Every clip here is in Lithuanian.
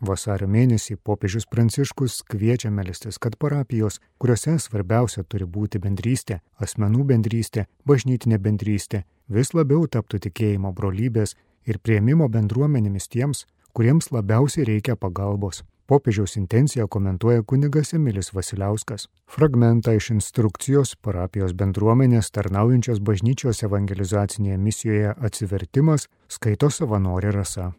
Vasario mėnesį popiežius Pranciškus kviečia melstis, kad parapijos, kuriuose svarbiausia turi būti bendrystė, asmenų bendrystė, bažnytinė bendrystė, vis labiau taptų tikėjimo brolybės ir prieimimo bendruomenėmis tiems, kuriems labiausiai reikia pagalbos. Popiežiaus intenciją komentuoja kunigas Emilis Vasiliauskas. Fragmentą iš instrukcijos parapijos bendruomenės tarnaujančios bažnyčios evangelizacinėje misijoje atsivertimas skaito savanorė rasa.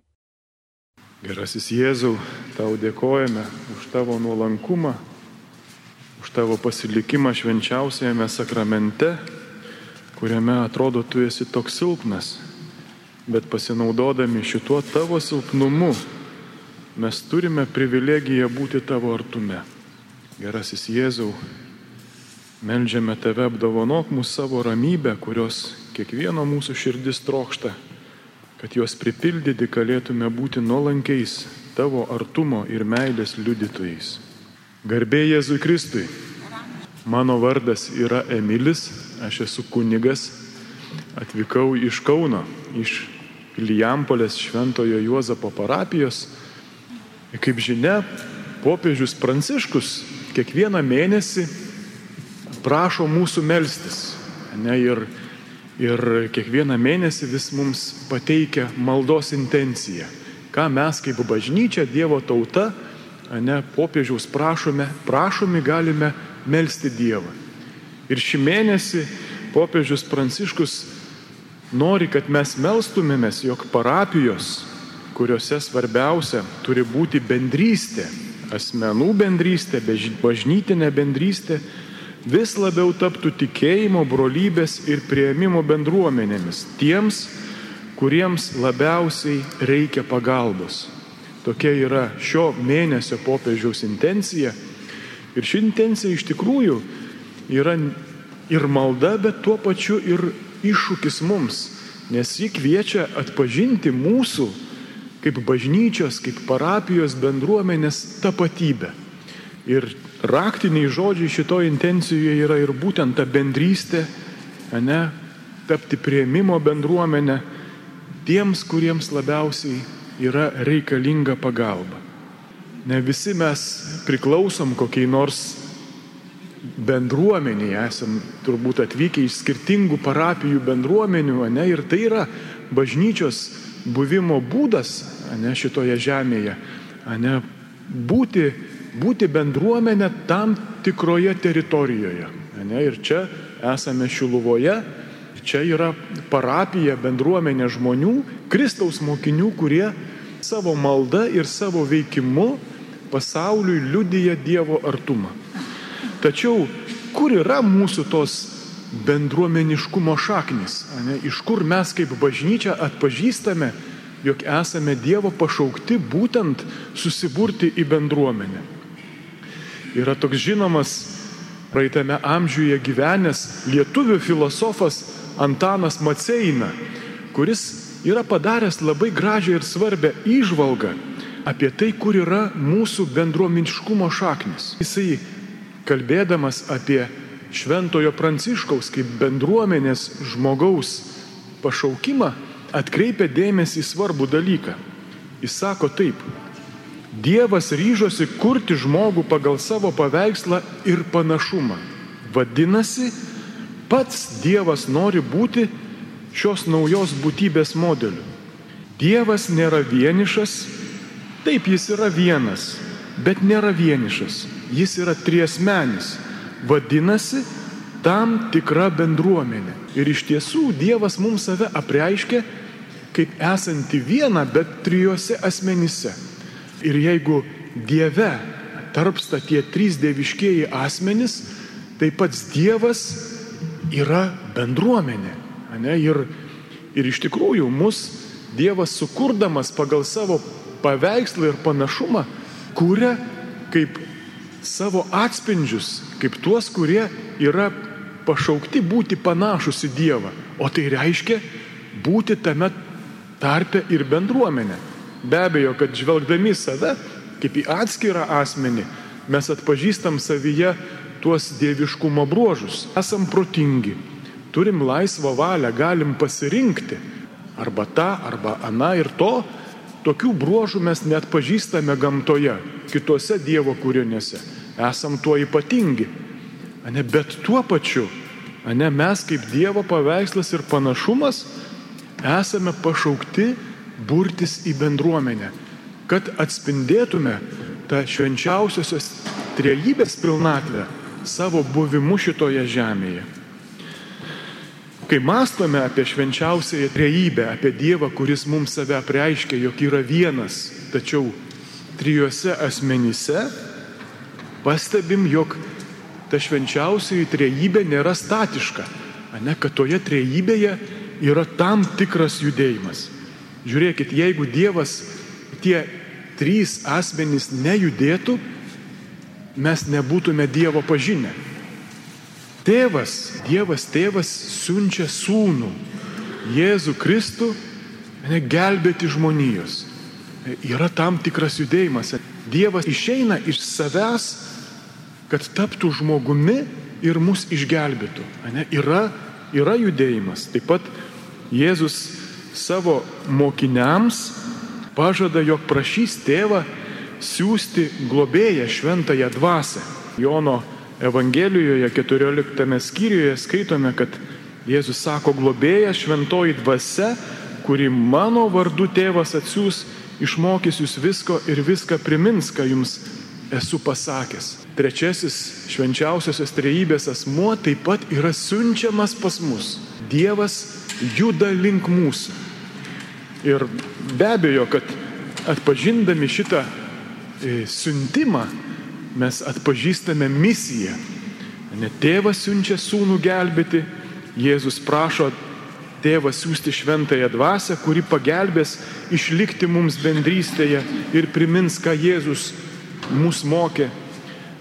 Gerasis Jėzau, tau dėkojame už tavo nuolankumą, už tavo pasilikimą švenčiausiajame sakramente, kuriame atrodo tu esi toks silpnas, bet pasinaudodami šituo tavo silpnumu mes turime privilegiją būti tavo artume. Gerasis Jėzau, melžiame tave apdovanok mūsų savo ramybę, kurios kiekvieno mūsų širdis trokšta, kad juos pripildyti galėtume būti nuolankiais tavo artumo ir meilės liudytojais. Garbė Jėzui Kristui. Mano vardas yra Emilis, aš esu kunigas, atvykau iš Kauno, iš Ilijampolės Šventojo Juozapo parapijos Kaip žinia, popiežius Pranciškus kiekvieną mėnesį prašo mūsų melstis. Ne, ir, ir kiekvieną mėnesį vis mums pateikia maldos intenciją. Ką mes kaip bažnyčia, Dievo tauta, ne, popiežiaus prašome, prašomi galime melstį Dievą. Ir šį mėnesį popiežius Pranciškus nori, kad mes melstumėmės, jog parapijos kuriuose svarbiausia turi būti bendrystė, asmenų bendrystė, bažnytinė bendrystė, vis labiau taptų tikėjimo, brolybės ir prieimimo bendruomenėmis tiems, kuriems labiausiai reikia pagalbos. Tokia yra šio mėnesio popiežiaus intencija. Ir ši intencija iš tikrųjų yra ir malda, bet tuo pačiu ir iššūkis mums, nes ji kviečia atpažinti mūsų kaip bažnyčios, kaip parapijos bendruomenės tapatybę. Ir raktiniai žodžiai šito intencijoje yra ir būtent ta bendrystė, ne, tapti prieimimo bendruomenę tiems, kuriems labiausiai yra reikalinga pagalba. Ne visi mes priklausom kokiai nors bendruomeniai, esam turbūt atvykę iš skirtingų parapijų bendruomenių, ne, ir tai yra bažnyčios buvimo būdas ne, šitoje žemėje, ne, būti, būti bendruomenė tam tikroje teritorijoje. Ne, ir čia esame Šiluvoje, čia yra parapija, bendruomenė žmonių, Kristaus mokinių, kurie savo maldą ir savo veikimu pasauliui liudyja Dievo artumą. Tačiau kur yra mūsų tos bendruomeniškumo šaknis, ne, iš kur mes kaip bažnyčia atpažįstame, jog esame Dievo pašaukti būtent susiburti į bendruomenę. Yra toks žinomas praeitame amžiuje gyvenęs lietuvių filosofas Antanas Maceina, kuris yra padaręs labai gražią ir svarbę įžvalgą apie tai, kur yra mūsų bendruomeniškumo šaknis. Jisai kalbėdamas apie Šventojo Pranciškaus kaip bendruomenės žmogaus pašaukimą atkreipia dėmesį į svarbų dalyką. Jis sako taip, Dievas ryžosi kurti žmogų pagal savo paveikslą ir panašumą. Vadinasi, pats Dievas nori būti šios naujos būtybės modeliu. Dievas nėra vienišas, taip jis yra vienas, bet nėra vienišas, jis yra triesmenis vadinasi tam tikra bendruomenė. Ir iš tiesų Dievas mums save apreiškia kaip esanti viena, bet trijose asmenyse. Ir jeigu Dieve tarpsta tie trys dieviškieji asmenys, tai pats Dievas yra bendruomenė. Ne? Ir, ir iš tikrųjų mus Dievas sukurdamas pagal savo paveikslą ir panašumą, kūrė kaip savo atspindžius, kaip tuos, kurie yra pašaukti būti panašus į Dievą. O tai reiškia būti tame tarpe ir bendruomenė. Be abejo, kad žvelgdami save kaip į atskirą asmenį, mes atpažįstam savyje tuos dieviškumo bruožus. Esam protingi, turim laisvą valią, galim pasirinkti arba tą, arba aną ir to, tokių bruožų mes net pažįstame gamtoje, kitose Dievo kūriniuose. Esam tuo ypatingi. Ane, bet tuo pačiu, ane, mes kaip Dievo paveikslas ir panašumas esame pašaukti burtis į bendruomenę, kad atspindėtume tą švenčiausiosios trejybės pilnatvę savo buvimu šitoje žemėje. Kai mąstome apie švenčiausiąją trejybę, apie Dievą, kuris mums save apreiškia, jog yra vienas, tačiau trijuose asmenyse, pastebim, jog ta švenčiausioji trejybė nėra statiška, ne, kad toje trejybėje yra tam tikras judėjimas. Žiūrėkit, jeigu Dievas tie trys asmenys nejudėtų, mes nebūtume Dievo pažinę. Tėvas, Dievas tėvas siunčia sūnų, Jėzų Kristų, ne gelbėti žmonijos. Yra tam tikras judėjimas. Dievas išeina iš savęs, kad taptų žmogumi ir mus išgelbėtų. Ne? Yra, yra judėjimas. Taip pat Jėzus savo mokiniams pažada, jog prašys tėvą siūsti globėją šventąją dvasę. Jono Evangelijoje 14 skyriuje skaitome, kad Jėzus sako globėja šventoji dvasia, kuri mano vardu tėvas atsiūs, išmokys jūs visko ir viską primins, ką jums esu pasakęs. Trečiasis švenčiausiosios trejybės asmuo taip pat yra siunčiamas pas mus. Dievas juda link mūsų. Ir be abejo, kad atpažindami šitą e, siuntimą mes atpažįstame misiją. Ne tėvas siunčia sūnų gelbėti, Jėzus prašo tėvą siūsti šventąją dvasę, kuri pagelbės išlikti mums bendrystėje ir primins, ką Jėzus mus mokė.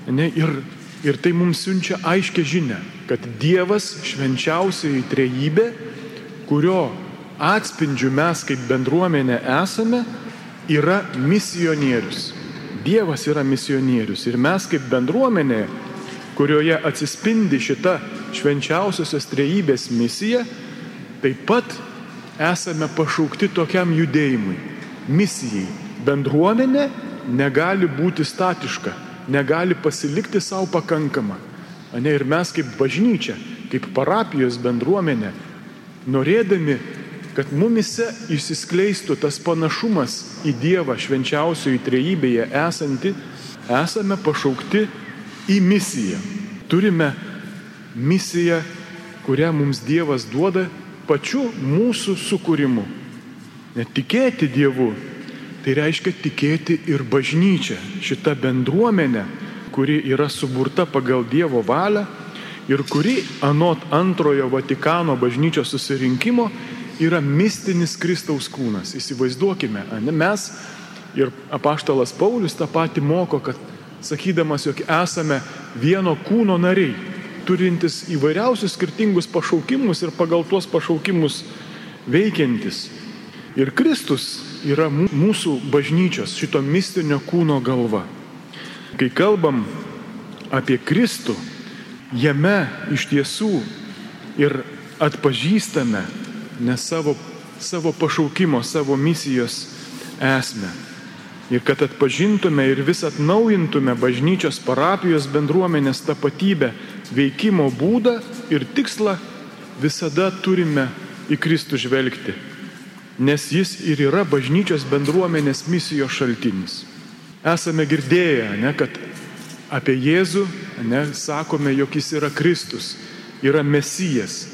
Ne, ir, ir tai mums siunčia aiškę žinę, kad Dievas švenčiausiai trejybė, kurio atspindžių mes kaip bendruomenė esame, yra misionierius. Dievas yra misionierius ir mes kaip bendruomenė, kurioje atsispindi šita švenčiausiosios trejybės misija, taip pat esame pašaukti tokiam judėjimui, misijai. Bendruomenė negali būti statiška, negali pasilikti savo pakankama. Ne, ir mes kaip bažnyčia, kaip parapijos bendruomenė, norėdami kad mumise išsiskleistų tas panašumas į Dievą švenčiausioje trejybėje esanti, esame pašaukti į misiją. Turime misiją, kurią mums Dievas duoda pačiu mūsų sukūrimu. Net tikėti Dievu, tai reiškia tikėti ir bažnyčią, šitą bendruomenę, kuri yra suburta pagal Dievo valią ir kuri anot antrojo Vatikano bažnyčios susirinkimo yra mistinis Kristaus kūnas. Įsivaizduokime, ne, mes ir apaštalas Paulius tą patį moko, kad sakydamas, jog esame vieno kūno nariai, turintis įvairiausius skirtingus pašaukimus ir pagal tuos pašaukimus veikiantis. Ir Kristus yra mūsų bažnyčios šito mistinio kūno galva. Kai kalbam apie Kristų, jame iš tiesų ir atpažįstame ne savo, savo pašaukimo, savo misijos esmę. Ir kad atpažintume ir vis atnaujintume bažnyčios parapijos bendruomenės tapatybę, veikimo būdą ir tikslą, visada turime į Kristų žvelgti. Nes jis ir yra bažnyčios bendruomenės misijos šaltinis. Esame girdėję, ne, kad apie Jėzų ne, sakome, jog jis yra Kristus, yra Mesijas,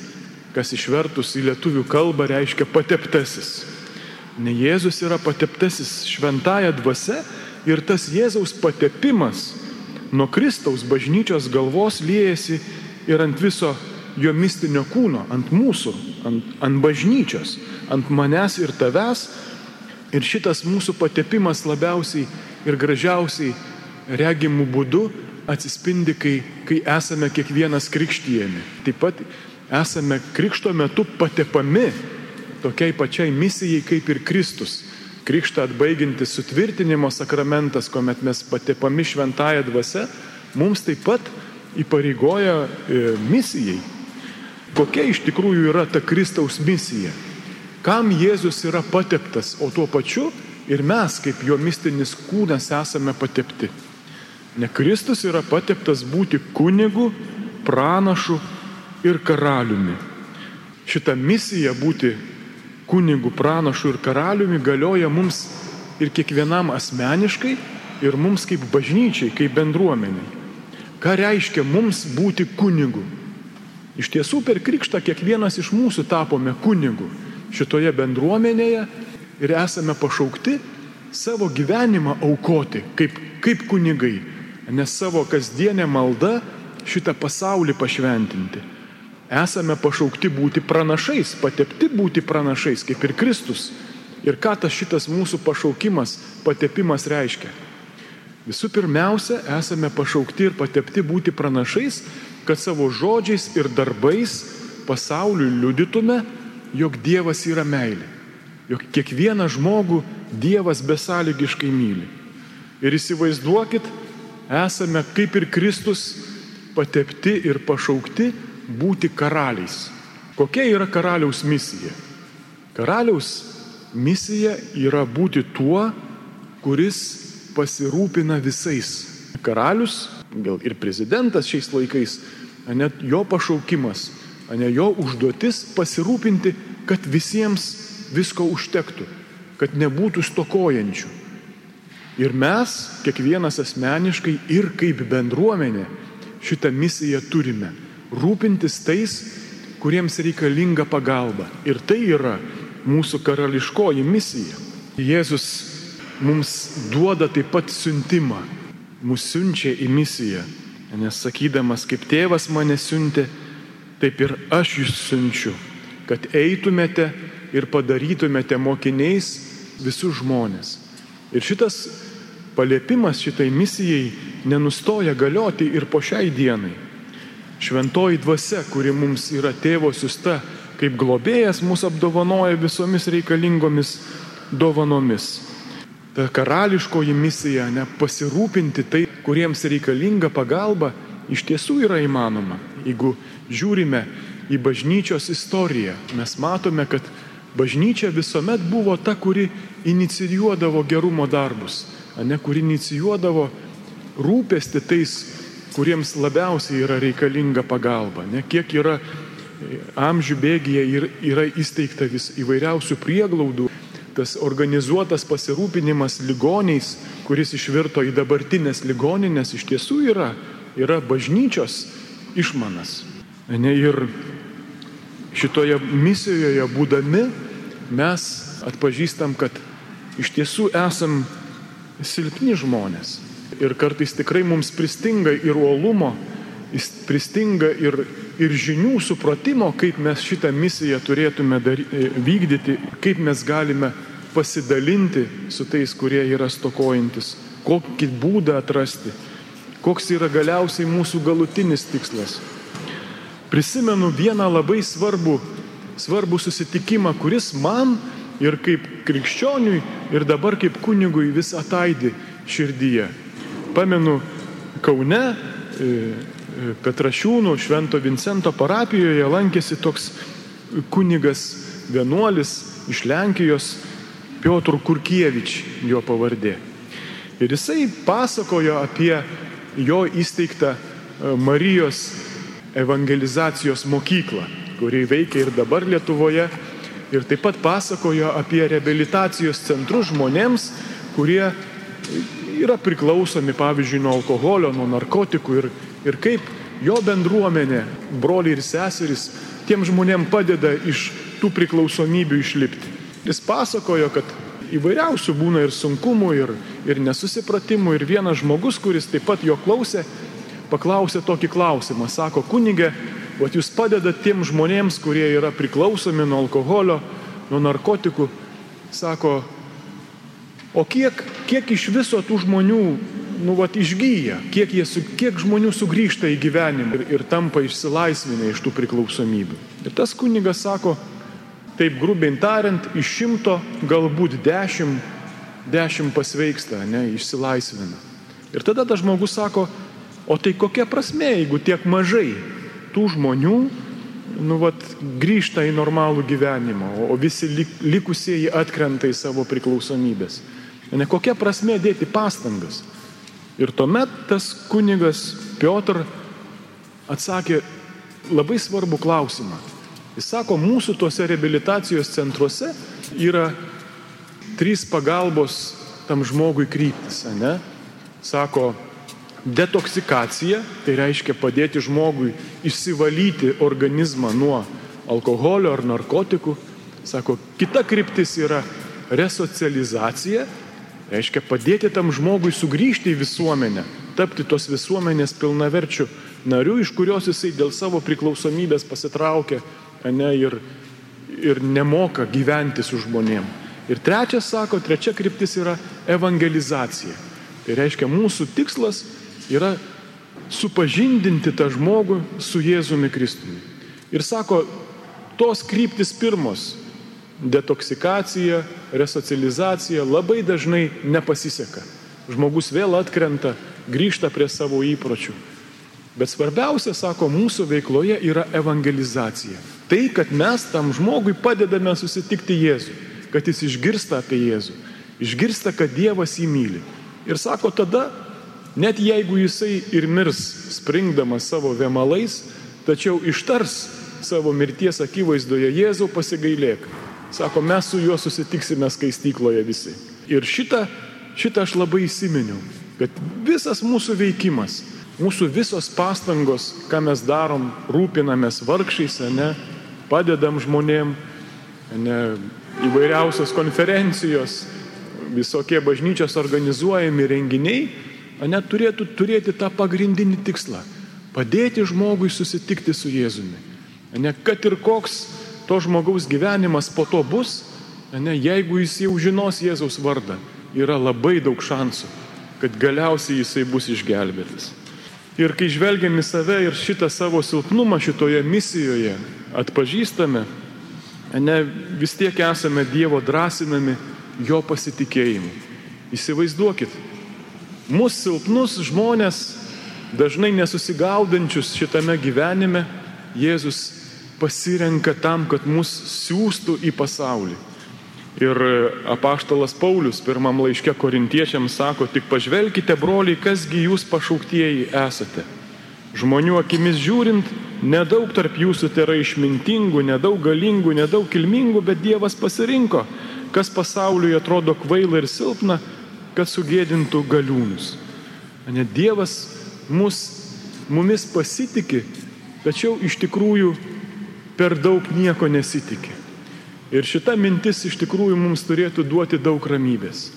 kas išvertus į lietuvių kalbą reiškia pateptasis. Ne Jėzus yra pateptasis šventąją dvasę ir tas Jėzaus patepimas nuo Kristaus bažnyčios galvos liejasi ir ant viso jo mistinio kūno, ant mūsų, ant, ant bažnyčios, ant manęs ir tavęs. Ir šitas mūsų patepimas labiausiai ir gražiausiai regimų būdu atsispindi, kai, kai esame kiekvienas krikštyjami. Taip pat esame krikšto metu patepami tokiai pačiai misijai kaip ir Kristus. Krikštą atbaigintis sutvirtinimo sakramentas, kuomet mes patepami šventąją dvasę, mums taip pat įpareigoja e, misijai. Kokia iš tikrųjų yra ta Kristaus misija? Kam Jėzus yra pateptas, o tuo pačiu ir mes, kaip jo mistinis kūnas, esame patepti. Ne Kristus yra pateptas būti kunigu, pranašu ir karaliumi. Šita misija būti kunigu, pranašu ir karaliumi galioja mums ir kiekvienam asmeniškai, ir mums kaip bažnyčiai, kaip bendruomeniai. Ką reiškia mums būti kunigu? Iš tiesų per krikštą kiekvienas iš mūsų tapome kunigu šitoje bendruomenėje ir esame pašaukti savo gyvenimą aukoti kaip, kaip kunigai, nes savo kasdienę maldą šitą pasaulį pašventinti. Esame pašaukti būti pranašais, patepti būti pranašais, kaip ir Kristus. Ir ką tas šitas mūsų pašaukimas, patepimas reiškia? Visų pirmiausia, esame pašaukti ir patepti būti pranašais, kad savo žodžiais ir darbais pasauliui liudytume, jog Dievas yra meilė, jog kiekvieną žmogų Dievas besąlygiškai myli. Ir įsivaizduokit, esame kaip ir Kristus patepti ir pašaukti būti karaliais. Kokia yra karaliaus misija? Karaliaus misija yra būti tuo, kuris pasirūpina visais. Karalius, gal ir prezidentas šiais laikais, net jo pašaukimas ne jo užduotis pasirūpinti, kad visiems visko užtektų, kad nebūtų stokojančių. Ir mes, kiekvienas asmeniškai ir kaip bendruomenė, šitą misiją turime - rūpintis tais, kuriems reikalinga pagalba. Ir tai yra mūsų karališkoji misija. Jėzus mums duoda taip pat siuntimą, mus siunčia į misiją, nes sakydamas, kaip tėvas mane siuntė, taip ir aš jūs siunčiu, kad eitumėte ir padarytumėte mokiniais visus žmonės. Ir šitas paliepimas šitai misijai nenustoja galioti ir po šiai dienai. Šventoji dvasia, kuri mums yra tėvo siusta, kaip globėjas mus apdovanoja visomis reikalingomis dovanomis. Ta karališkoji misija, ne pasirūpinti tai, kuriems reikalinga pagalba, iš tiesų yra įmanoma. Jeigu žiūrime į bažnyčios istoriją, mes matome, kad bažnyčia visuomet buvo ta, kuri inicijuodavo gerumo darbus, ne kuri inicijuodavo rūpesti tais, kuriems labiausiai yra reikalinga pagalba. Ne kiek yra amžių bėgyje ir yra įsteigta vis įvairiausių prieglaudų, tas organizuotas pasirūpinimas ligoniais, kuris išvirto į dabartinės ligoninės, iš tiesų yra, yra bažnyčios išmanas. Ne, ir šitoje misijoje būdami mes atpažįstam, kad iš tiesų esam silpni žmonės. Ir kartais tikrai mums pristinga ir uolumo, pristinga ir, ir žinių supratimo, kaip mes šitą misiją turėtume dar, vykdyti, kaip mes galime pasidalinti su tais, kurie yra stokojantis, kokį būdą atrasti, koks yra galiausiai mūsų galutinis tikslas? Prisimenu vieną labai svarbų, svarbų susitikimą, kuris man ir kaip krikščioniui, ir dabar kaip kunigui vis ataidi širdyje. Pamenu, Kaune, e, e, Petrašiūnų, Švento Vincento parapijoje lankėsi toks kunigas vienuolis iš Lenkijos, Piotr Kurkievič, jo pavardė. Ir jisai pasakojo apie jo įsteigtą e, Marijos evangelizacijos mokyklą, kuri veikia ir dabar Lietuvoje. Ir taip pat pasakojo apie rehabilitacijos centrus žmonėms, kurie yra priklausomi, pavyzdžiui, nuo alkoholio, nuo narkotikų ir, ir kaip jo bendruomenė, broliai ir seserys, tiem žmonėm padeda iš tų priklausomybių išlipti. Jis pasakojo, kad įvairiausių būna ir sunkumų, ir, ir nesusipratimų, ir vienas žmogus, kuris taip pat jo klausė, paklausė tokį klausimą. Sako, kunigė, o jūs padedat tiem žmonėms, kurie yra priklausomi nuo alkoholio, nuo narkotikų. Sako, o kiek, kiek iš viso tų žmonių nu, vat, išgyja, kiek, jie, kiek žmonių sugrįžta į gyvenimą ir, ir tampa išsilaisvinę iš tų priklausomybių. Ir tas kunigas sako, taip grubiai tariant, iš šimto galbūt dešimt, dešimt pasveiksta, ne, išsilaisvina. Ir tada tas žmogus sako, O tai kokia prasme, jeigu tiek mažai tų žmonių nu, vat, grįžta į normalų gyvenimą, o visi likusieji atkrenta į savo priklausomybės. Ne kokia prasme dėti pastangas. Ir tuomet tas kunigas Piotr atsakė labai svarbų klausimą. Jis sako, mūsų tuose rehabilitacijos centruose yra trys pagalbos tam žmogui kryptis, ne? Sako, detoksikacija, tai reiškia padėti žmogui išsivalyti organizmą nuo alkoholio ar narkotikų. Sako, kita kryptis yra resocializacija, reiškia padėti tam žmogui sugrįžti į visuomenę, tapti tos visuomenės pilnaverčių narių, iš kurios jisai dėl savo priklausomybės pasitraukia ne, ir, ir nemoka gyventi su žmonėm. Ir trečias, sako, trečia kryptis yra evangelizacija. Tai reiškia, mūsų tikslas yra supažindinti tą žmogų su Jėzumi Kristumi. Ir sako, tos kryptis pirmos - detoksikacija, resocializacija - labai dažnai nepasiseka. Žmogus vėl atkrenta, grįžta prie savo įpročių. Bet svarbiausia, sako, mūsų veikloje yra evangelizacija. Tai, kad mes tam žmogui padedame susitikti Jėzų, kad jis išgirsta apie Jėzų, išgirsta, kad Dievas jį myli. Ir sako, tada Net jeigu jisai ir mirs springdamas savo vėmalais, tačiau ištars savo mirties akivaizdoje Jėzau pasigailėk. Sako, mes su juo susitiksime skaistykloje visi. Ir šitą, šitą aš labai įsiminiau, kad visas mūsų veikimas, mūsų visos pastangos, ką mes darom, rūpinamės vargšiais, ne, padedam žmonėm, ne, įvairiausios konferencijos, visokie bažnyčios organizuojami renginiai, net turėtų turėti tą pagrindinį tikslą - padėti žmogui susitikti su Jėzumi. Ne kad ir koks to žmogaus gyvenimas po to bus, ne, jeigu jis jau žinos Jėzaus vardą, yra labai daug šansų, kad galiausiai jisai bus išgelbėtas. Ir kai žvelgiam į save ir šitą savo silpnumą šitoje misijoje atpažįstame, ne, vis tiek esame Dievo drąsinami jo pasitikėjimu. Įsivaizduokit, mūsų silpnus žmonės, dažnai nesusigaudančius šitame gyvenime, Jėzus pasirenka tam, kad mus siūstų į pasaulį. Ir apaštalas Paulius pirmam laiške korintiečiams sako, tik pažvelkite, broliai, kasgi jūs pašauktieji esate. Žmonių akimis žiūrint, nedaug tarp jūsų tai yra išmintingų, nedaug galingų, nedaug kilmingų, bet Dievas pasirinko, kas pasauliui atrodo kvaila ir silpna, kad sugėdintų galiūnus. Ne Dievas mus, mumis pasitikė, tačiau iš tikrųjų per daug nieko nesitikė. Ir šita mintis iš tikrųjų mums turėtų duoti daug ramybės.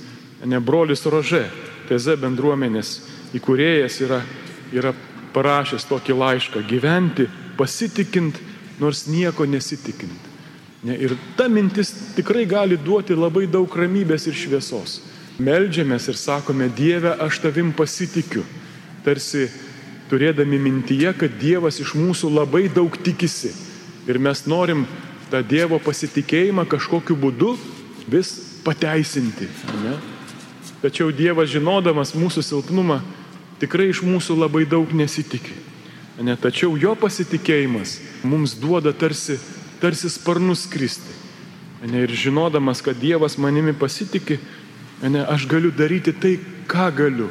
Ne brolis Rože, Teze bendruomenės įkūrėjas yra, yra parašęs tokį laišką - gyventi pasitikint, nors nieko nesitikint. Ne, ir ta mintis tikrai gali duoti labai daug ramybės ir šviesos. Meldžiamės ir sakome, Dieve, aš tavim pasitikiu. Tarsi turėdami mintyje, kad Dievas iš mūsų labai daug tikisi. Ir mes norim tą Dievo pasitikėjimą kažkokiu būdu vis pateisinti. Ne? Tačiau Dievas žinodamas mūsų silpnumą tikrai iš mūsų labai daug nesitikė. Ne? Tačiau jo pasitikėjimas mums duoda tarsi, tarsi sparnus kristi. Ne? Ir žinodamas, kad Dievas manimi pasitikė, Ne, aš galiu daryti tai, ką galiu,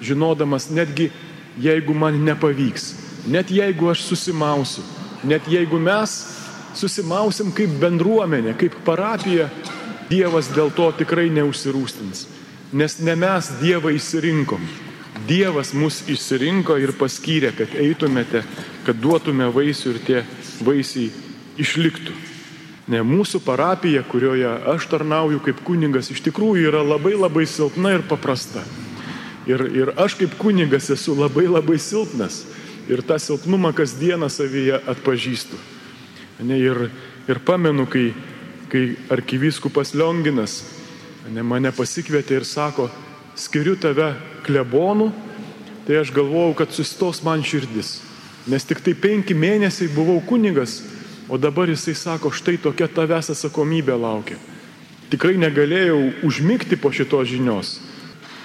žinodamas netgi jeigu man nepavyks, net jeigu aš susimausiu, net jeigu mes susimausim kaip bendruomenė, kaip parapija, Dievas dėl to tikrai neužsirūstins. Nes ne mes Dievą įsirinkom. Dievas mus išsirinko ir paskyrė, kad eitumėte, kad duotume vaisių ir tie vaisiai išliktų. Ne mūsų parapija, kurioje aš tarnauju kaip kunigas, iš tikrųjų yra labai labai silpna ir paprasta. Ir, ir aš kaip kunigas esu labai labai silpnas. Ir tą silpnumą kasdieną savyje atpažįstu. Ne, ir, ir pamenu, kai, kai arkivyskupas Lionginas ne, mane pasikvietė ir sako, skiriu tave klebonu, tai aš galvojau, kad sustos man širdis. Nes tik tai penki mėnesiai buvau kunigas O dabar jisai sako, štai tokia tavęs atsakomybė laukia. Tikrai negalėjau užmygti po šitos žinios,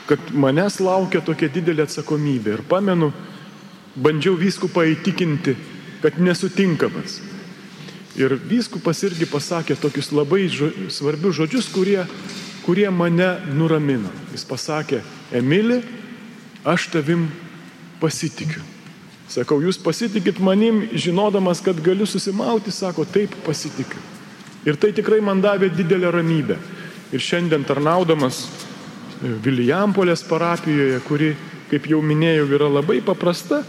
kad manęs laukia tokia didelė atsakomybė. Ir pamenu, bandžiau viskupą įtikinti, kad nesutinkamas. Ir vyskupas irgi pasakė tokius labai žo, svarbius žodžius, kurie, kurie mane nuramino. Jis pasakė, Emili, aš tavim pasitikiu. Sakau, jūs pasitikit manim, žinodamas, kad galiu susimauti, sako, taip pasitikiu. Ir tai tikrai man davė didelę ramybę. Ir šiandien tarnaudamas Vilijampolės parapijoje, kuri, kaip jau minėjau, yra labai paprasta,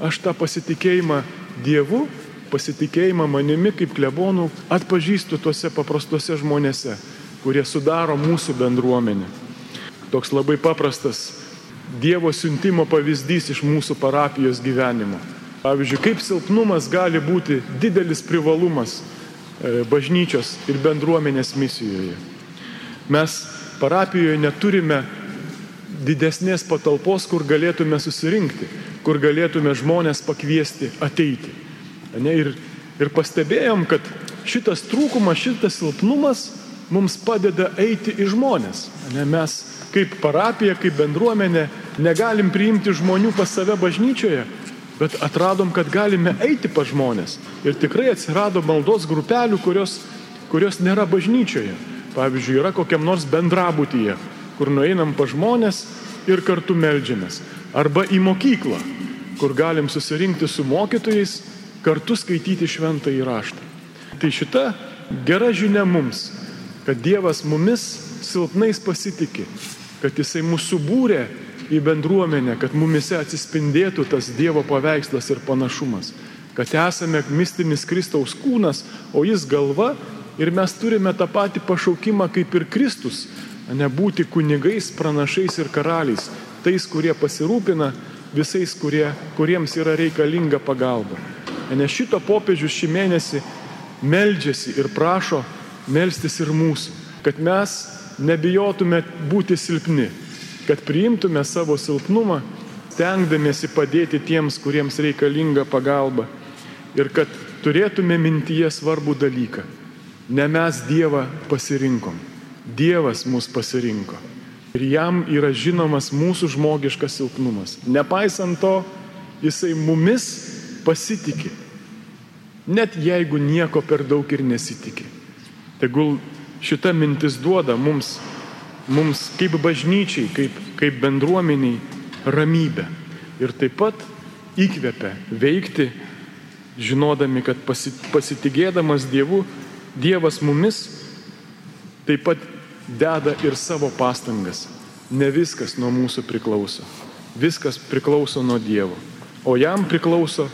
aš tą pasitikėjimą Dievu pasitikėjimą manimi kaip klebonų atpažįstu tuose paprastuose žmonėse, kurie sudaro mūsų bendruomenę. Toks labai paprastas Dievo siuntimo pavyzdys iš mūsų parapijos gyvenimo. Pavyzdžiui, kaip silpnumas gali būti didelis privalumas e, bažnyčios ir bendruomenės misijoje. Mes parapijoje neturime didesnės patalpos, kur galėtume susirinkti, kur galėtume žmonės pakviesti ateiti. Ne, ir, ir pastebėjom, kad šitas trūkumas, šitas silpnumas mums padeda eiti į žmonės. Ne, mes kaip parapija, kaip bendruomenė negalim priimti žmonių pas save bažnyčioje, bet atradom, kad galime eiti pas žmonės. Ir tikrai atsirado maldos grupelių, kurios, kurios nėra bažnyčioje. Pavyzdžiui, yra kokiam nors bendrabutyje, kur nueinam pa žmonės ir kartu melžiamės. Arba į mokyklą, kur galim susirinkti su mokytojais kartu skaityti šventą įraštą. Tai šita gera žinia mums, kad Dievas mumis silpnais pasitikė, kad Jisai mūsų būrė į bendruomenę, kad mumise atsispindėtų tas Dievo paveikslas ir panašumas, kad esame mistinis Kristaus kūnas, o Jis galva ir mes turime tą patį pašaukimą kaip ir Kristus, nebūti kunigais, pranašais ir karaliais, tais, kurie pasirūpina visais, kurie, kuriems yra reikalinga pagalba. Nes šito popiežius šį mėnesį meldžiasi ir prašo melstis ir mūsų, kad mes nebijotume būti silpni, kad priimtume savo silpnumą, stengdamėsi padėti tiems, kuriems reikalinga pagalba ir kad turėtume mintyje svarbų dalyką. Ne mes Dievą pasirinkom, Dievas mus pasirinko. Ir jam yra žinomas mūsų žmogiškas silpnumas. Nepaisant to, jisai mumis pasitikė. Net jeigu nieko per daug ir nesitikė. Tegul šita mintis duoda mums, mums kaip bažnyčiai, kaip, kaip bendruomeniai ramybę. Ir taip pat įkvepia veikti, žinodami, kad pasitikėdamas Dievu, Dievas mumis taip pat deda ir savo pastangas. Ne viskas nuo mūsų priklauso. Viskas priklauso nuo Dievo. O jam priklauso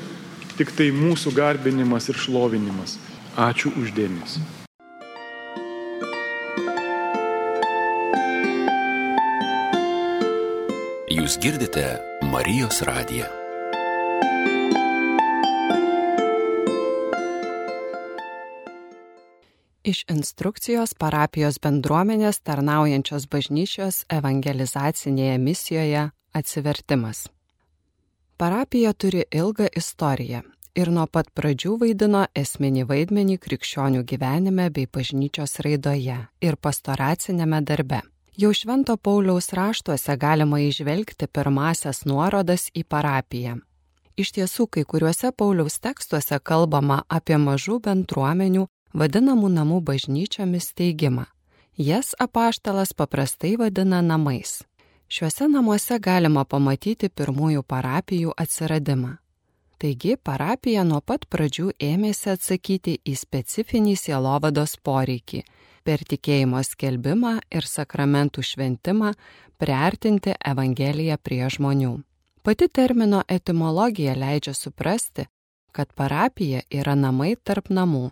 tik tai mūsų garbinimas ir šlovinimas. Ačiū uždėmesi. Jūs girdite Marijos radiją. Iš instrukcijos parapijos bendruomenės tarnaujančios bažnyčios evangelizacinėje misijoje atsivertimas. Parapija turi ilgą istoriją ir nuo pat pradžių vaidino esminį vaidmenį krikščionių gyvenime bei bažnyčios raidoje ir pastoracinėme darbe. Jau Švento Pauliaus raštuose galima išvelgti pirmasias nuorodas į parapiją. Iš tiesų, kai kuriuose Pauliaus tekstuose kalbama apie mažų bendruomenių, vadinamų namų bažnyčiomis steigimą. Jas apaštalas paprastai vadina namais. Šiuose namuose galima pamatyti pirmųjų parapijų atsiradimą. Taigi parapija nuo pat pradžių ėmėsi atsakyti į specifinį sielovados poreikį per tikėjimo skelbimą ir sakramentų šventimą priartinti Evangeliją prie žmonių. Pati termino etimologija leidžia suprasti, kad parapija yra namai tarp namų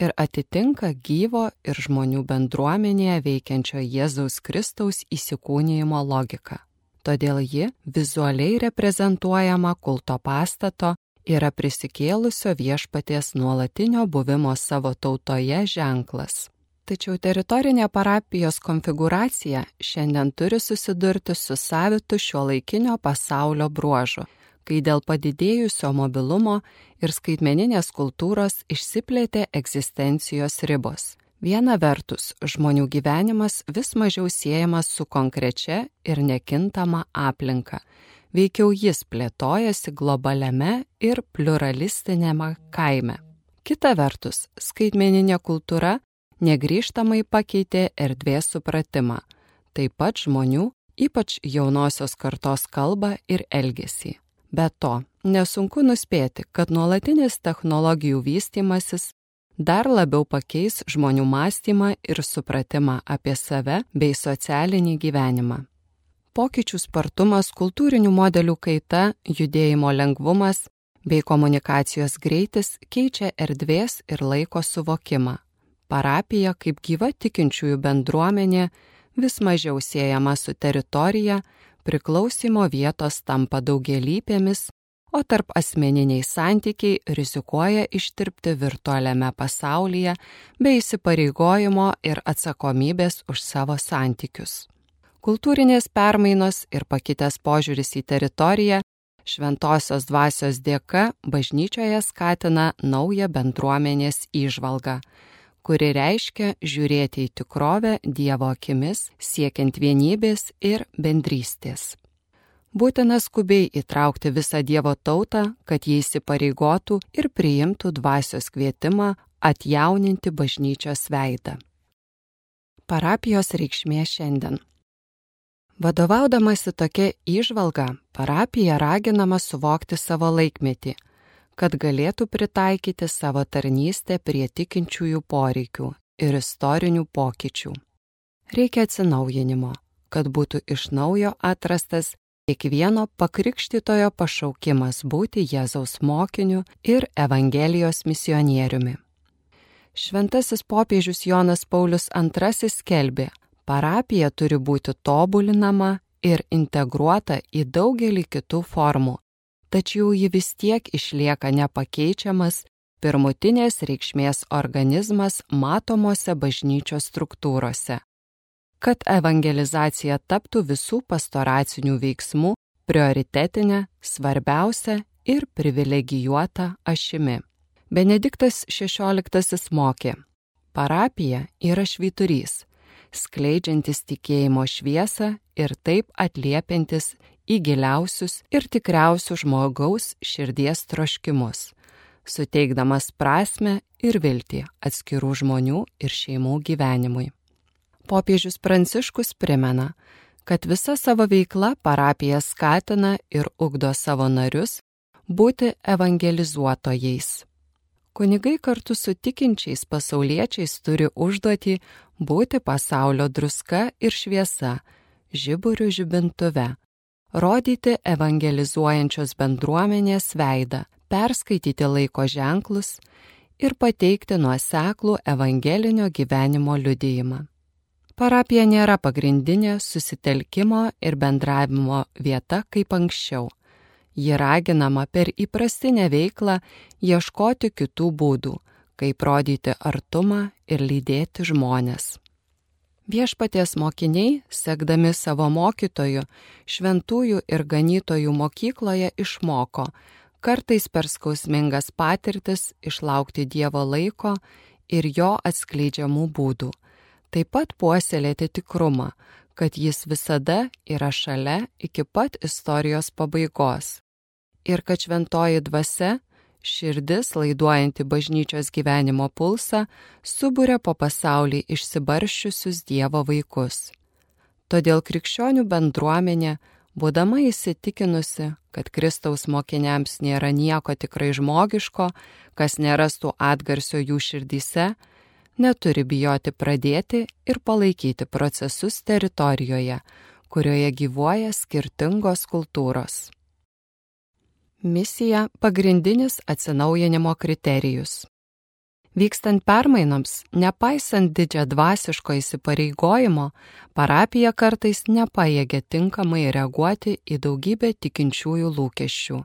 ir atitinka gyvo ir žmonių bendruomenėje veikiančio Jėzaus Kristaus įsikūnyjimo logiką. Todėl ji vizualiai reprezentuojama kulto pastato yra prisikėlusio viešpaties nuolatinio buvimo savo tautoje ženklas. Tačiau teritorinė parapijos konfiguracija šiandien turi susidurti su savitu šio laikinio pasaulio bruožu kai dėl padidėjusio mobilumo ir skaitmeninės kultūros išsiplėtė egzistencijos ribos. Viena vertus, žmonių gyvenimas vis mažiau siejamas su konkrečia ir nekintama aplinka. Veikiau jis plėtojasi globaliame ir pluralistinėme kaime. Kita vertus, skaitmeninė kultūra negryžtamai pakeitė erdvės supratimą, taip pat žmonių, ypač jaunosios kartos kalbą ir elgesį. Be to, nesunku nuspėti, kad nuolatinis technologijų vystimasis dar labiau pakeis žmonių mąstymą ir supratimą apie save bei socialinį gyvenimą. Pokyčių spartumas, kultūrinių modelių kaita, judėjimo lengvumas bei komunikacijos greitis keičia erdvės ir laiko suvokimą. Parapija kaip gyva tikinčiųjų bendruomenė vis mažiau siejama su teritorija, priklausimo vietos tampa daugelypėmis, o tarp asmeniniai santykiai rizikuoja ištirpti virtualiame pasaulyje bei įsipareigojimo ir atsakomybės už savo santykius. Kultūrinės permainos ir pakitęs požiūris į teritoriją šventosios dvasios dėka bažnyčioje skatina naują bendruomenės įžvalgą kuri reiškia žiūrėti į tikrovę Dievo akimis, siekiant vienybės ir bendrystės. Būtina skubiai įtraukti visą Dievo tautą, kad jie įsipareigotų ir priimtų dvasios kvietimą atjauninti bažnyčios veidą. Parapijos reikšmė šiandien. Vadovaudamasi tokia išvalga, parapija raginama suvokti savo laikmetį kad galėtų pritaikyti savo tarnystę prie tikinčiųjų poreikių ir istorinių pokyčių. Reikia atsinaujinimo, kad būtų iš naujo atrastas kiekvieno pakrikštytojo pašaukimas būti Jėzaus mokiniu ir Evangelijos misionieriumi. Šventasis popiežius Jonas Paulius II skelbė, parapija turi būti tobulinama ir integruota į daugelį kitų formų tačiau ji vis tiek išlieka nepakeičiamas pirmutinės reikšmės organizmas matomose bažnyčios struktūrose. Kad evangelizacija taptų visų pastoracinių veiksmų prioritetinė, svarbiausia ir privilegijuota ašimi. Benediktas XVI mokė, parapija yra švyturys, skleidžiantis tikėjimo šviesą ir taip atliepiantis į giliausius ir tikriausius žmogaus širdies troškimus, suteikdamas prasme ir viltį atskirų žmonių ir šeimų gyvenimui. Popiežius Pranciškus primena, kad visa savo veikla parapija skatina ir ugdo savo narius būti evangelizuotojais. Kunigai kartu su tikinčiais pasauliečiais turi užduoti būti pasaulio druska ir šviesa, žiburių žibintuve, rodyti evangelizuojančios bendruomenės veidą, perskaityti laiko ženklus ir pateikti nuoseklų evangelinio gyvenimo liudijimą. Parapija nėra pagrindinė susitelkimo ir bendravimo vieta kaip anksčiau. Ji raginama per įprastinę veiklą ieškoti kitų būdų, kaip rodyti artumą ir lydėti žmonės. Viešpaties mokiniai, sekdami savo mokytojų, šventųjų ir ganytojų mokykloje išmoko, kartais per skausmingas patirtis išlaukti Dievo laiko ir jo atskleidžiamų būdų. Taip pat puoselėti tikrumą, kad jis visada yra šalia iki pat istorijos pabaigos. Ir kad šventoji dvasia Širdis, laiduojanti bažnyčios gyvenimo pulsą, subūrė po pasaulį išsibarščiusius Dievo vaikus. Todėl krikščionių bendruomenė, būdama įsitikinusi, kad Kristaus mokiniams nėra nieko tikrai žmogiško, kas nerastų atgarsio jų širdyse, neturi bijoti pradėti ir palaikyti procesus teritorijoje, kurioje gyvuoja skirtingos kultūros. Misija - pagrindinis atsinaujinimo kriterijus. Vykstant permainoms, nepaisant didžią dvasiško įsipareigojimo, parapija kartais nepajėgia tinkamai reaguoti į daugybę tikinčiųjų lūkesčių,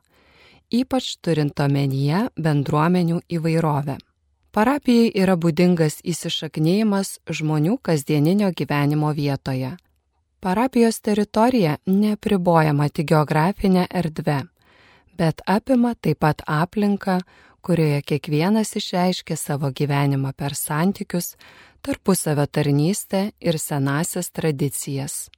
ypač turint omenyje bendruomenių įvairovę. Parapijai yra būdingas įsišaknyjimas žmonių kasdieninio gyvenimo vietoje. Parapijos teritorija nepribojama tik geografinė erdvė bet apima taip pat aplinką, kurioje kiekvienas išreiškia savo gyvenimą per santykius, tarpusavio tarnystę ir senasias tradicijas.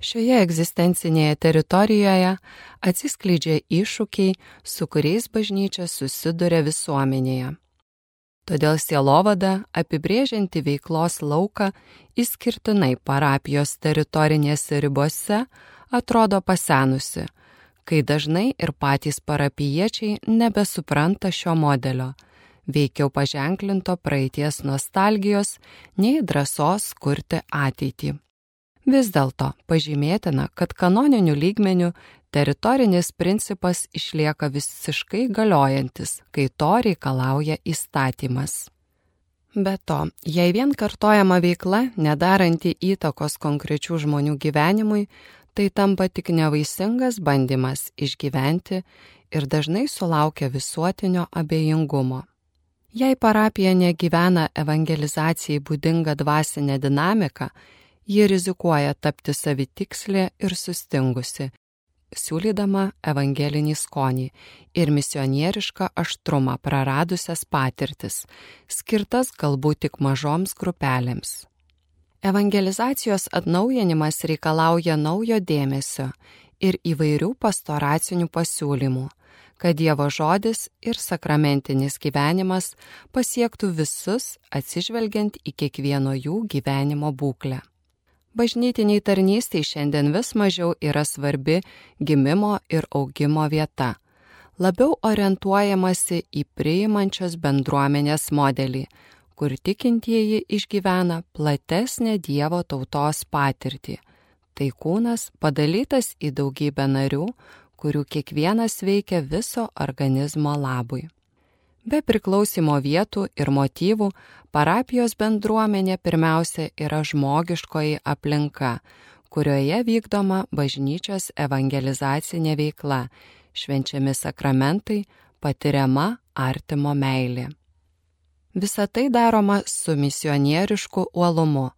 Šioje egzistencinėje teritorijoje atsiskleidžia iššūkiai, su kuriais bažnyčia susiduria visuomenėje. Todėl sielovada, apibrėžianti veiklos lauką įskirtinai parapijos teritorinėse ribose, atrodo pasenusi, kai dažnai ir patys parapiečiai nebesupranta šio modelio, veikiau paženklinto praeities nostalgijos, nei drąsos kurti ateitį. Vis dėlto pažymėtina, kad kanoninių lygmenių teritorinis principas išlieka visiškai galiojantis, kai to reikalauja įstatymas. Be to, jei vien kartojama veikla, nedaranti įtakos konkrečių žmonių gyvenimui, tai tampa tik nevaisingas bandymas išgyventi ir dažnai sulaukia visuotinio abejingumo. Jei parapija negyvena evangelizacijai būdinga dvasinė dinamika, ji rizikuoja tapti savitikslė ir sustingusi, siūlydama evangelinį skonį ir misionierišką aštrumą praradusias patirtis, skirtas galbūt tik mažoms grupelėms. Evangelizacijos atnaujinimas reikalauja naujo dėmesio ir įvairių pastoracinių pasiūlymų, kad Dievo žodis ir sakramentinis gyvenimas pasiektų visus atsižvelgiant į kiekvieno jų gyvenimo būklę. Bažnytiniai tarnystėj šiandien vis mažiau yra svarbi gimimo ir augimo vieta. Labiau orientuojamasi į priimančios bendruomenės modelį, kur tikintieji išgyvena platesnę Dievo tautos patirtį. Tai kūnas padalytas į daugybę narių, kurių kiekvienas veikia viso organizmo labui. Be priklausimo vietų ir motyvų, parapijos bendruomenė pirmiausia yra žmogiškoji aplinka, kurioje vykdoma bažnyčios evangelizacinė veikla, švenčiami sakramentai, patiriama artimo meilė. Visa tai daroma su misionierišku uolumu,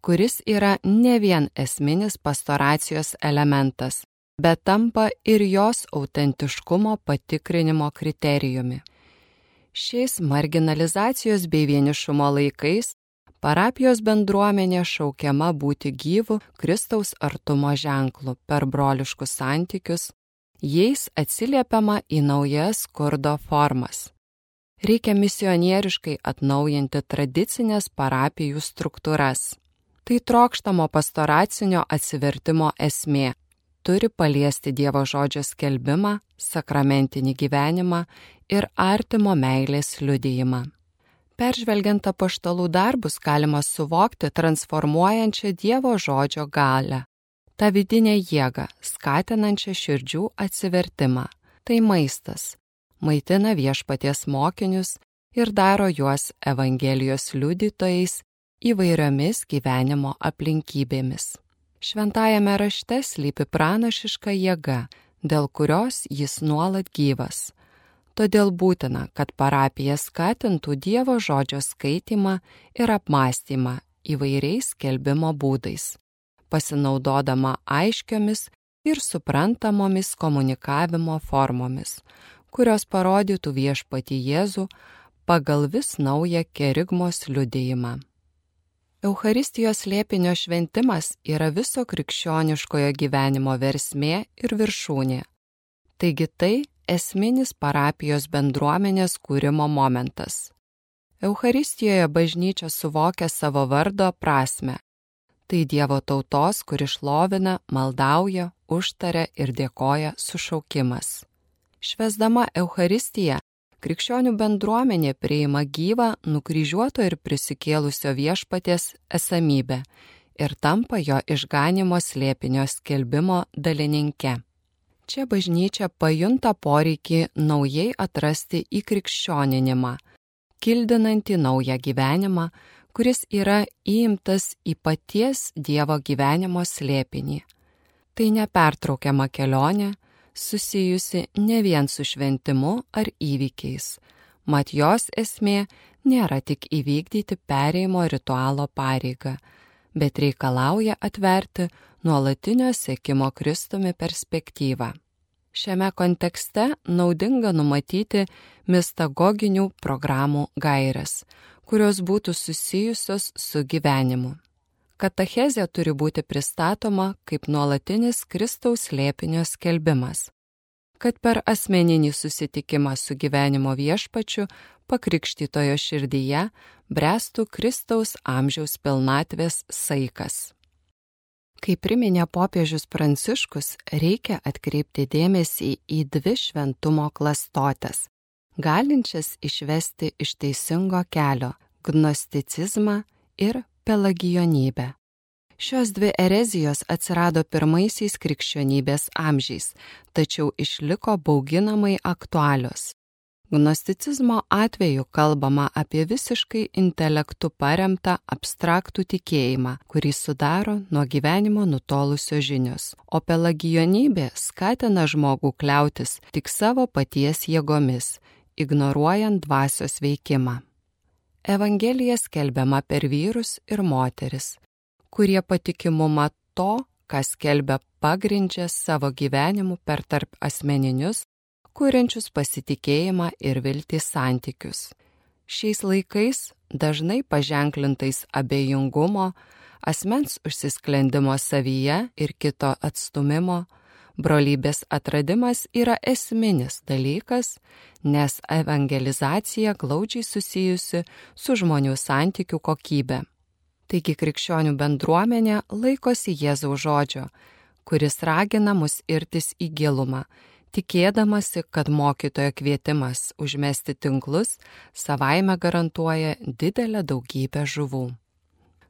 kuris yra ne vien esminis pastoracijos elementas, bet tampa ir jos autentiškumo patikrinimo kriterijumi. Šiais marginalizacijos bei vienišumo laikais parapijos bendruomenė šaukiama būti gyvų Kristaus artumo ženklų per broliškus santykius, jais atsiliepiama į naujas skurdo formas. Reikia misionieriškai atnaujinti tradicinės parapijų struktūras. Tai trokštamo pastoracinio atsivertimo esmė turi paliesti Dievo žodžio skelbimą, sakramentinį gyvenimą ir artimo meilės liudijimą. Peržvelgiant apaštalų darbus galima suvokti transformuojančią Dievo žodžio galę, tą vidinę jėgą, skatinančią širdžių atsivertimą. Tai maistas, maitina viešpaties mokinius ir daro juos Evangelijos liudytojais įvairiomis gyvenimo aplinkybėmis. Šventajame rašte slypi pranašiška jėga, dėl kurios jis nuolat gyvas. Todėl būtina, kad parapija skatintų Dievo žodžio skaitimą ir apmąstymą įvairiais kelbimo būdais, pasinaudodama aiškiomis ir suprantamomis komunikavimo formomis, kurios parodytų viešpati Jėzų pagal vis naują kerigmos liudijimą. Eucharistijos lėpinio šventimas yra viso krikščioniškojo gyvenimo versmė ir viršūnė. Taigi tai esminis parapijos bendruomenės kūrimo momentas. Eucharistijoje bažnyčia suvokia savo vardo prasme. Tai Dievo tautos, kuri šlovina, maldauja, užtaria ir dėkoja sušaukimas. Švesdama Eucharistiją, krikščionių bendruomenė priima gyvą, nukryžiuoto ir prisikėlusio viešpaties esamybę ir tampa jo išganimo slėpinio skelbimo dalininke. Čia bažnyčia pajunta poreikį naujai atrasti įkrikščioninimą, kildinantį naują gyvenimą, kuris yra įimtas į paties Dievo gyvenimo slėpinį. Tai nepertraukiama kelionė, susijusi ne vien su šventimu ar įvykiais, mat jos esmė nėra tik įvykdyti pereimo ritualo pareigą, bet reikalauja atverti nuolatinio sėkimo Kristumi perspektyvą. Šiame kontekste naudinga numatyti mistagoginių programų gairias, kurios būtų susijusios su gyvenimu. Katachezė turi būti pristatoma kaip nuolatinis Kristaus lėpinio skelbimas, kad per asmeninį susitikimą su gyvenimo viešpačiu pakrikštytojo širdyje brestų Kristaus amžiaus pilnatvės saikas. Kaip priminė popiežius Pranciškus, reikia atkreipti dėmesį į dvi šventumo klastotės, galinčias išvesti iš teisingo kelio - gnosticizmą ir pelagijonybę. Šios dvi erezijos atsirado pirmaisiais krikščionybės amžiais, tačiau išliko bauginamai aktualios. Gnosticizmo atveju kalbama apie visiškai intelektų paremtą abstraktų tikėjimą, kurį sudaro nuo gyvenimo nutolusio žinios, o pelagijonybė skatina žmogų kliautis tik savo paties jėgomis, ignoruojant dvasios veikimą. Evangelija skelbiama per vyrus ir moteris, kurie patikimumą to, kas kelbia pagrindžia savo gyvenimu per tarp asmeninius, kuriančius pasitikėjimą ir viltį santykius. Šiais laikais dažnai paženklintais abejingumo, asmens užsisklendimo savyje ir kito atstumimo, brolybės atradimas yra esminis dalykas, nes evangelizacija glaudžiai susijusi su žmonių santykių kokybė. Taigi krikščionių bendruomenė laikosi Jėzaus žodžio, kuris ragina mus irtis į gilumą, tikėdamasi, kad mokytojo kvietimas užmesti tinklus savaime garantuoja didelę daugybę žuvų.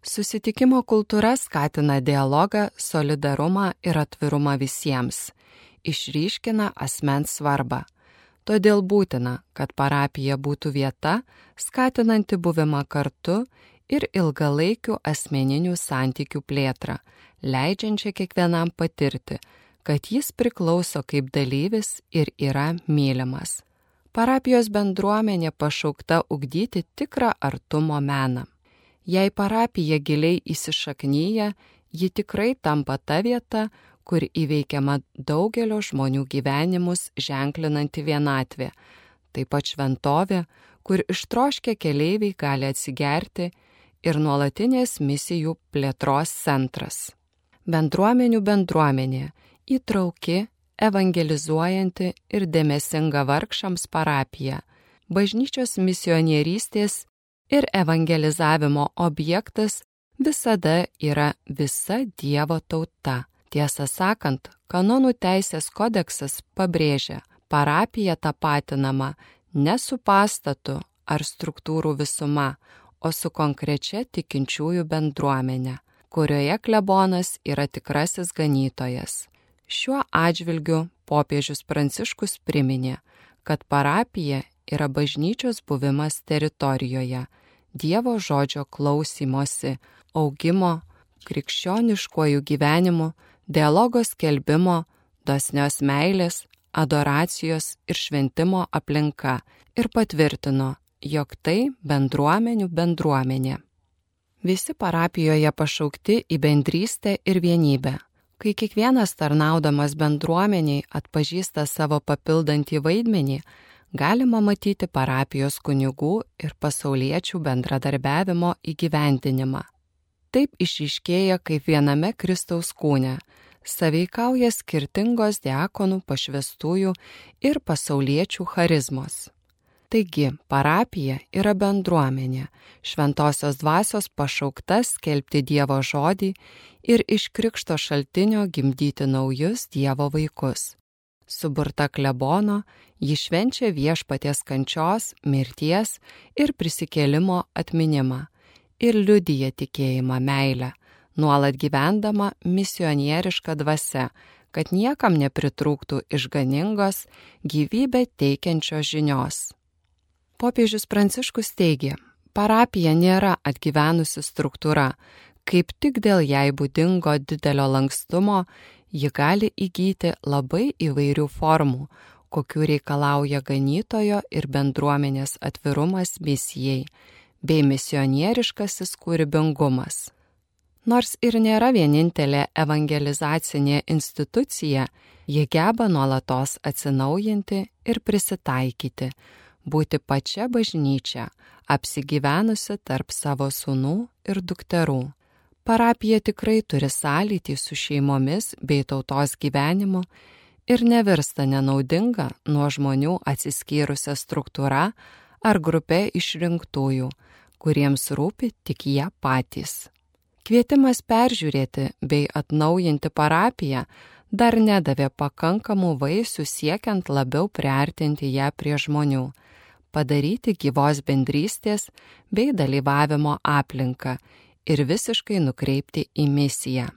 Susitikimo kultūra skatina dialogą, solidarumą ir atvirumą visiems, išryškina asmens svarbą. Todėl būtina, kad parapija būtų vieta, skatinanti buvimą kartu ir ilgalaikių asmeninių santykių plėtrą, leidžiančią kiekvienam patirti, kad jis priklauso kaip dalyvis ir yra mylimas. Parapijos bendruomenė pašaukta ugdyti tikrą artumo meną. Jei parapija giliai įsišaknyja, ji tikrai tampa ta vieta, kur įveikiama daugelio žmonių gyvenimus ženklinanti vienatvė, taip pat šventovė, kur ištroškę keleiviai gali atsigerti ir nuolatinės misijų plėtros centras. Bendruomenių bendruomenė - įtrauki, evangelizuojanti ir dėmesinga vargšams parapija, bažnyčios misionierystės ir evangelizavimo objektas visada yra visa Dievo tauta. Tiesą sakant, kanonų teisės kodeksas pabrėžia, parapija tapatinama ne su pastatu ar struktūrų visuma, o su konkrečia tikinčiųjų bendruomenė, kurioje klebonas yra tikrasis ganytojas. Šiuo atžvilgiu popiežius Pranciškus priminė, kad parapija yra bažnyčios buvimas teritorijoje, Dievo žodžio klausimosi, augimo, krikščioniškojų gyvenimų, dialogo skelbimo, dosnios meilės, adoracijos ir šventimo aplinka ir patvirtino, jog tai bendruomenių bendruomenė. Visi parapijoje pašaukti į bendrystę ir vienybę. Kai kiekvienas tarnaudamas bendruomeniai atpažįsta savo papildantį vaidmenį, galima matyti parapijos kunigų ir pasauliečių bendradarbiavimo įgyvendinimą. Taip išiškėja kaip viename Kristaus kūne saveikauja skirtingos diakonų pašvestųjų ir pasauliečių charizmos. Taigi, parapija yra bendruomenė, šventosios dvasios pašaukta skelbti Dievo žodį ir iš krikšto šaltinio gimdyti naujus Dievo vaikus. Suburta klebono, ji švenčia viešpaties kančios, mirties ir prisikėlimo atminimą ir liudyja tikėjimą meilę, nuolat gyvendama misionierišką dvasę, kad niekam nepritrūktų išganingos, gyvybę teikiančios žinios. Popiežius Pranciškus teigia, parapija nėra atgyvenusi struktūra, kaip tik dėl jai būdingo didelio lankstumo ji gali įgyti labai įvairių formų, kokių reikalauja ganytojo ir bendruomenės atvirumas misijai, bei misionieriškasis kūrybingumas. Nors ir nėra vienintelė evangelizacinė institucija, ji geba nuolatos atsinaujinti ir prisitaikyti, būti pačia bažnyčia, apsigyvenusi tarp savo sūnų ir dukterų. Parapija tikrai turi sąlytį su šeimomis bei tautos gyvenimu ir nevirsta nenaudinga nuo žmonių atsiskyrusią struktūrą ar grupė išrinktųjų, kuriems rūpi tik jie patys. Kvietimas peržiūrėti bei atnaujinti parapiją dar nedavė pakankamų vaisių siekiant labiau priartinti ją prie žmonių, padaryti gyvos bendrystės bei dalyvavimo aplinką ir visiškai nukreipti į misiją.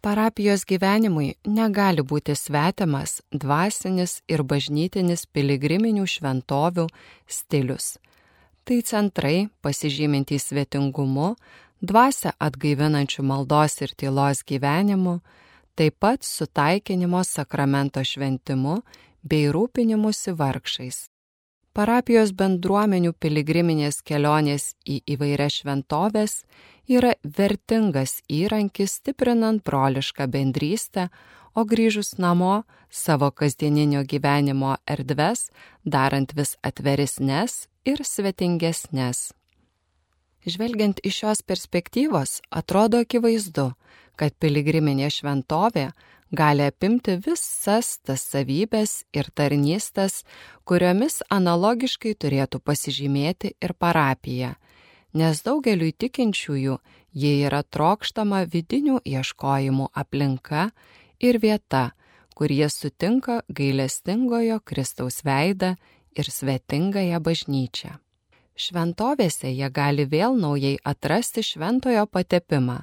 Parapijos gyvenimui negali būti svetimas dvasinis ir bažnytinis piligriminių šventovių stilius. Tai centrai pasižymintys svetingumu, dvasia atgaivinančių maldos ir tylos gyvenimu, taip pat sutaikinimo sakramento šventimu bei rūpinimusi vargšais. Parapijos bendruomenių piligriminės kelionės į įvairias šventovės yra vertingas įrankis stiprinant brolišką bendrystę, o grįžus namo savo kasdieninio gyvenimo erdves darant vis atveresnes ir svetingesnes. Žvelgiant iš šios perspektyvos, atrodo akivaizdu, kad piligriminė šventovė gali apimti visas tas savybės ir tarnystas, kuriomis analogiškai turėtų pasižymėti ir parapija, nes daugeliu tikinčiųjų jie yra trokštama vidinių ieškojimų aplinka ir vieta, kur jie sutinka gailestingojo Kristaus veidą ir svetingąją bažnyčią. Šventovėse jie gali vėl naujai atrasti šventojo patepimą,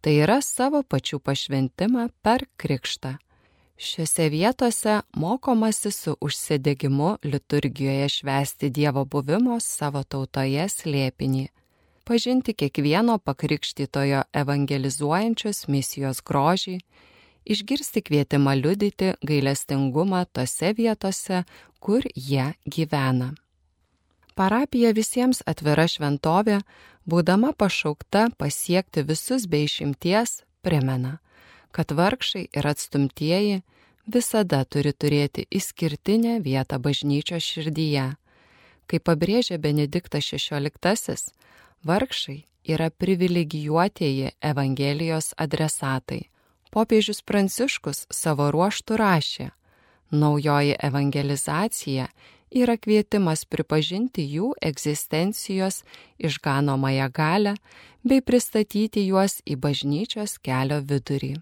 tai yra savo pačių pašventimą per krikštą. Šiuose vietose mokomasi su užsidegimu liturgijoje švesti Dievo buvimo savo tautoje slėpinį, pažinti kiekvieno pakrikštytojo evangelizuojančios misijos grožį, išgirsti kvietimą liudyti gailestingumą tose vietose, kur jie gyvena. Parapija visiems atvira šventovė, būdama pašaukta pasiekti visus be išimties, primena, kad vargšai ir atstumtieji visada turi turėti išskirtinę vietą bažnyčios širdyje. Kaip pabrėžė Benediktas XVI, vargšai yra privilegijuotieji Evangelijos adresatai. Popiežius Pranciškus savo ruoštų rašė, naujoji evangelizacija yra kvietimas pripažinti jų egzistencijos išganomąją galę bei pristatyti juos į bažnyčios kelio vidurį.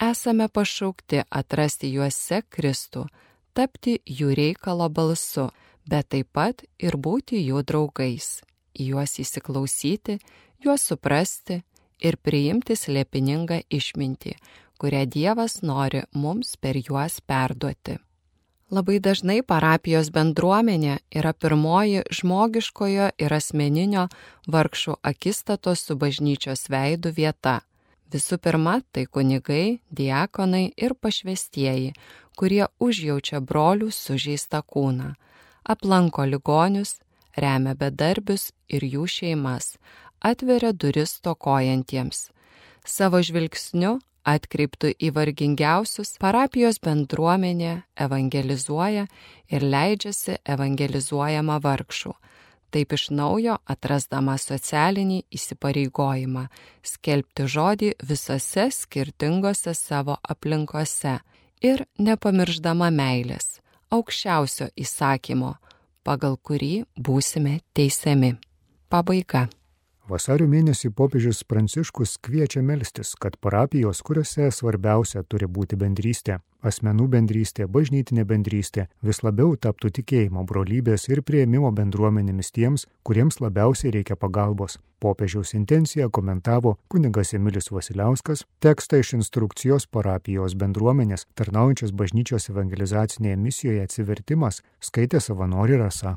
Esame pašaukti atrasti juose Kristų, tapti jų reikalo balsu, bet taip pat ir būti jų draugais, juos įsiklausyti, juos suprasti ir priimti slėpiningą išmintį, kurią Dievas nori mums per juos perduoti. Labai dažnai parapijos bendruomenė yra pirmoji žmogiškojo ir asmeninio vargšų akistatos su bažnyčios veidų vieta. Visų pirma, tai kunigai, diakonai ir pašvestieji, kurie užjaučia brolių sužeistą kūną, aplanko ligonius, remia bedarbius ir jų šeimas, atveria duris tokojantiems. Savo žvilgsniu atkreiptų į vargingiausius, parapijos bendruomenė evangelizuoja ir leidžiasi evangelizuojama vargšų, taip iš naujo atrasdama socialinį įsipareigojimą skelbti žodį visose skirtingose savo aplinkose ir nepamirždama meilės, aukščiausio įsakymo, pagal kurį būsime teisiami. Pabaiga. Vasario mėnesį popiežius Pranciškus kviečia melstis, kad parapijos, kuriuose svarbiausia turi būti bendrystė, asmenų bendrystė, bažnytinė bendrystė, vis labiau taptų tikėjimo brolybės ir prieimimo bendruomenėmis tiems, kuriems labiausiai reikia pagalbos. Popiežiaus intenciją komentavo kunigas Emilis Vasiliauskas, tekstą iš instrukcijos parapijos bendruomenės tarnaujančios bažnyčios evangelizacinėje misijoje atsivertimas skaitė savanori rasa.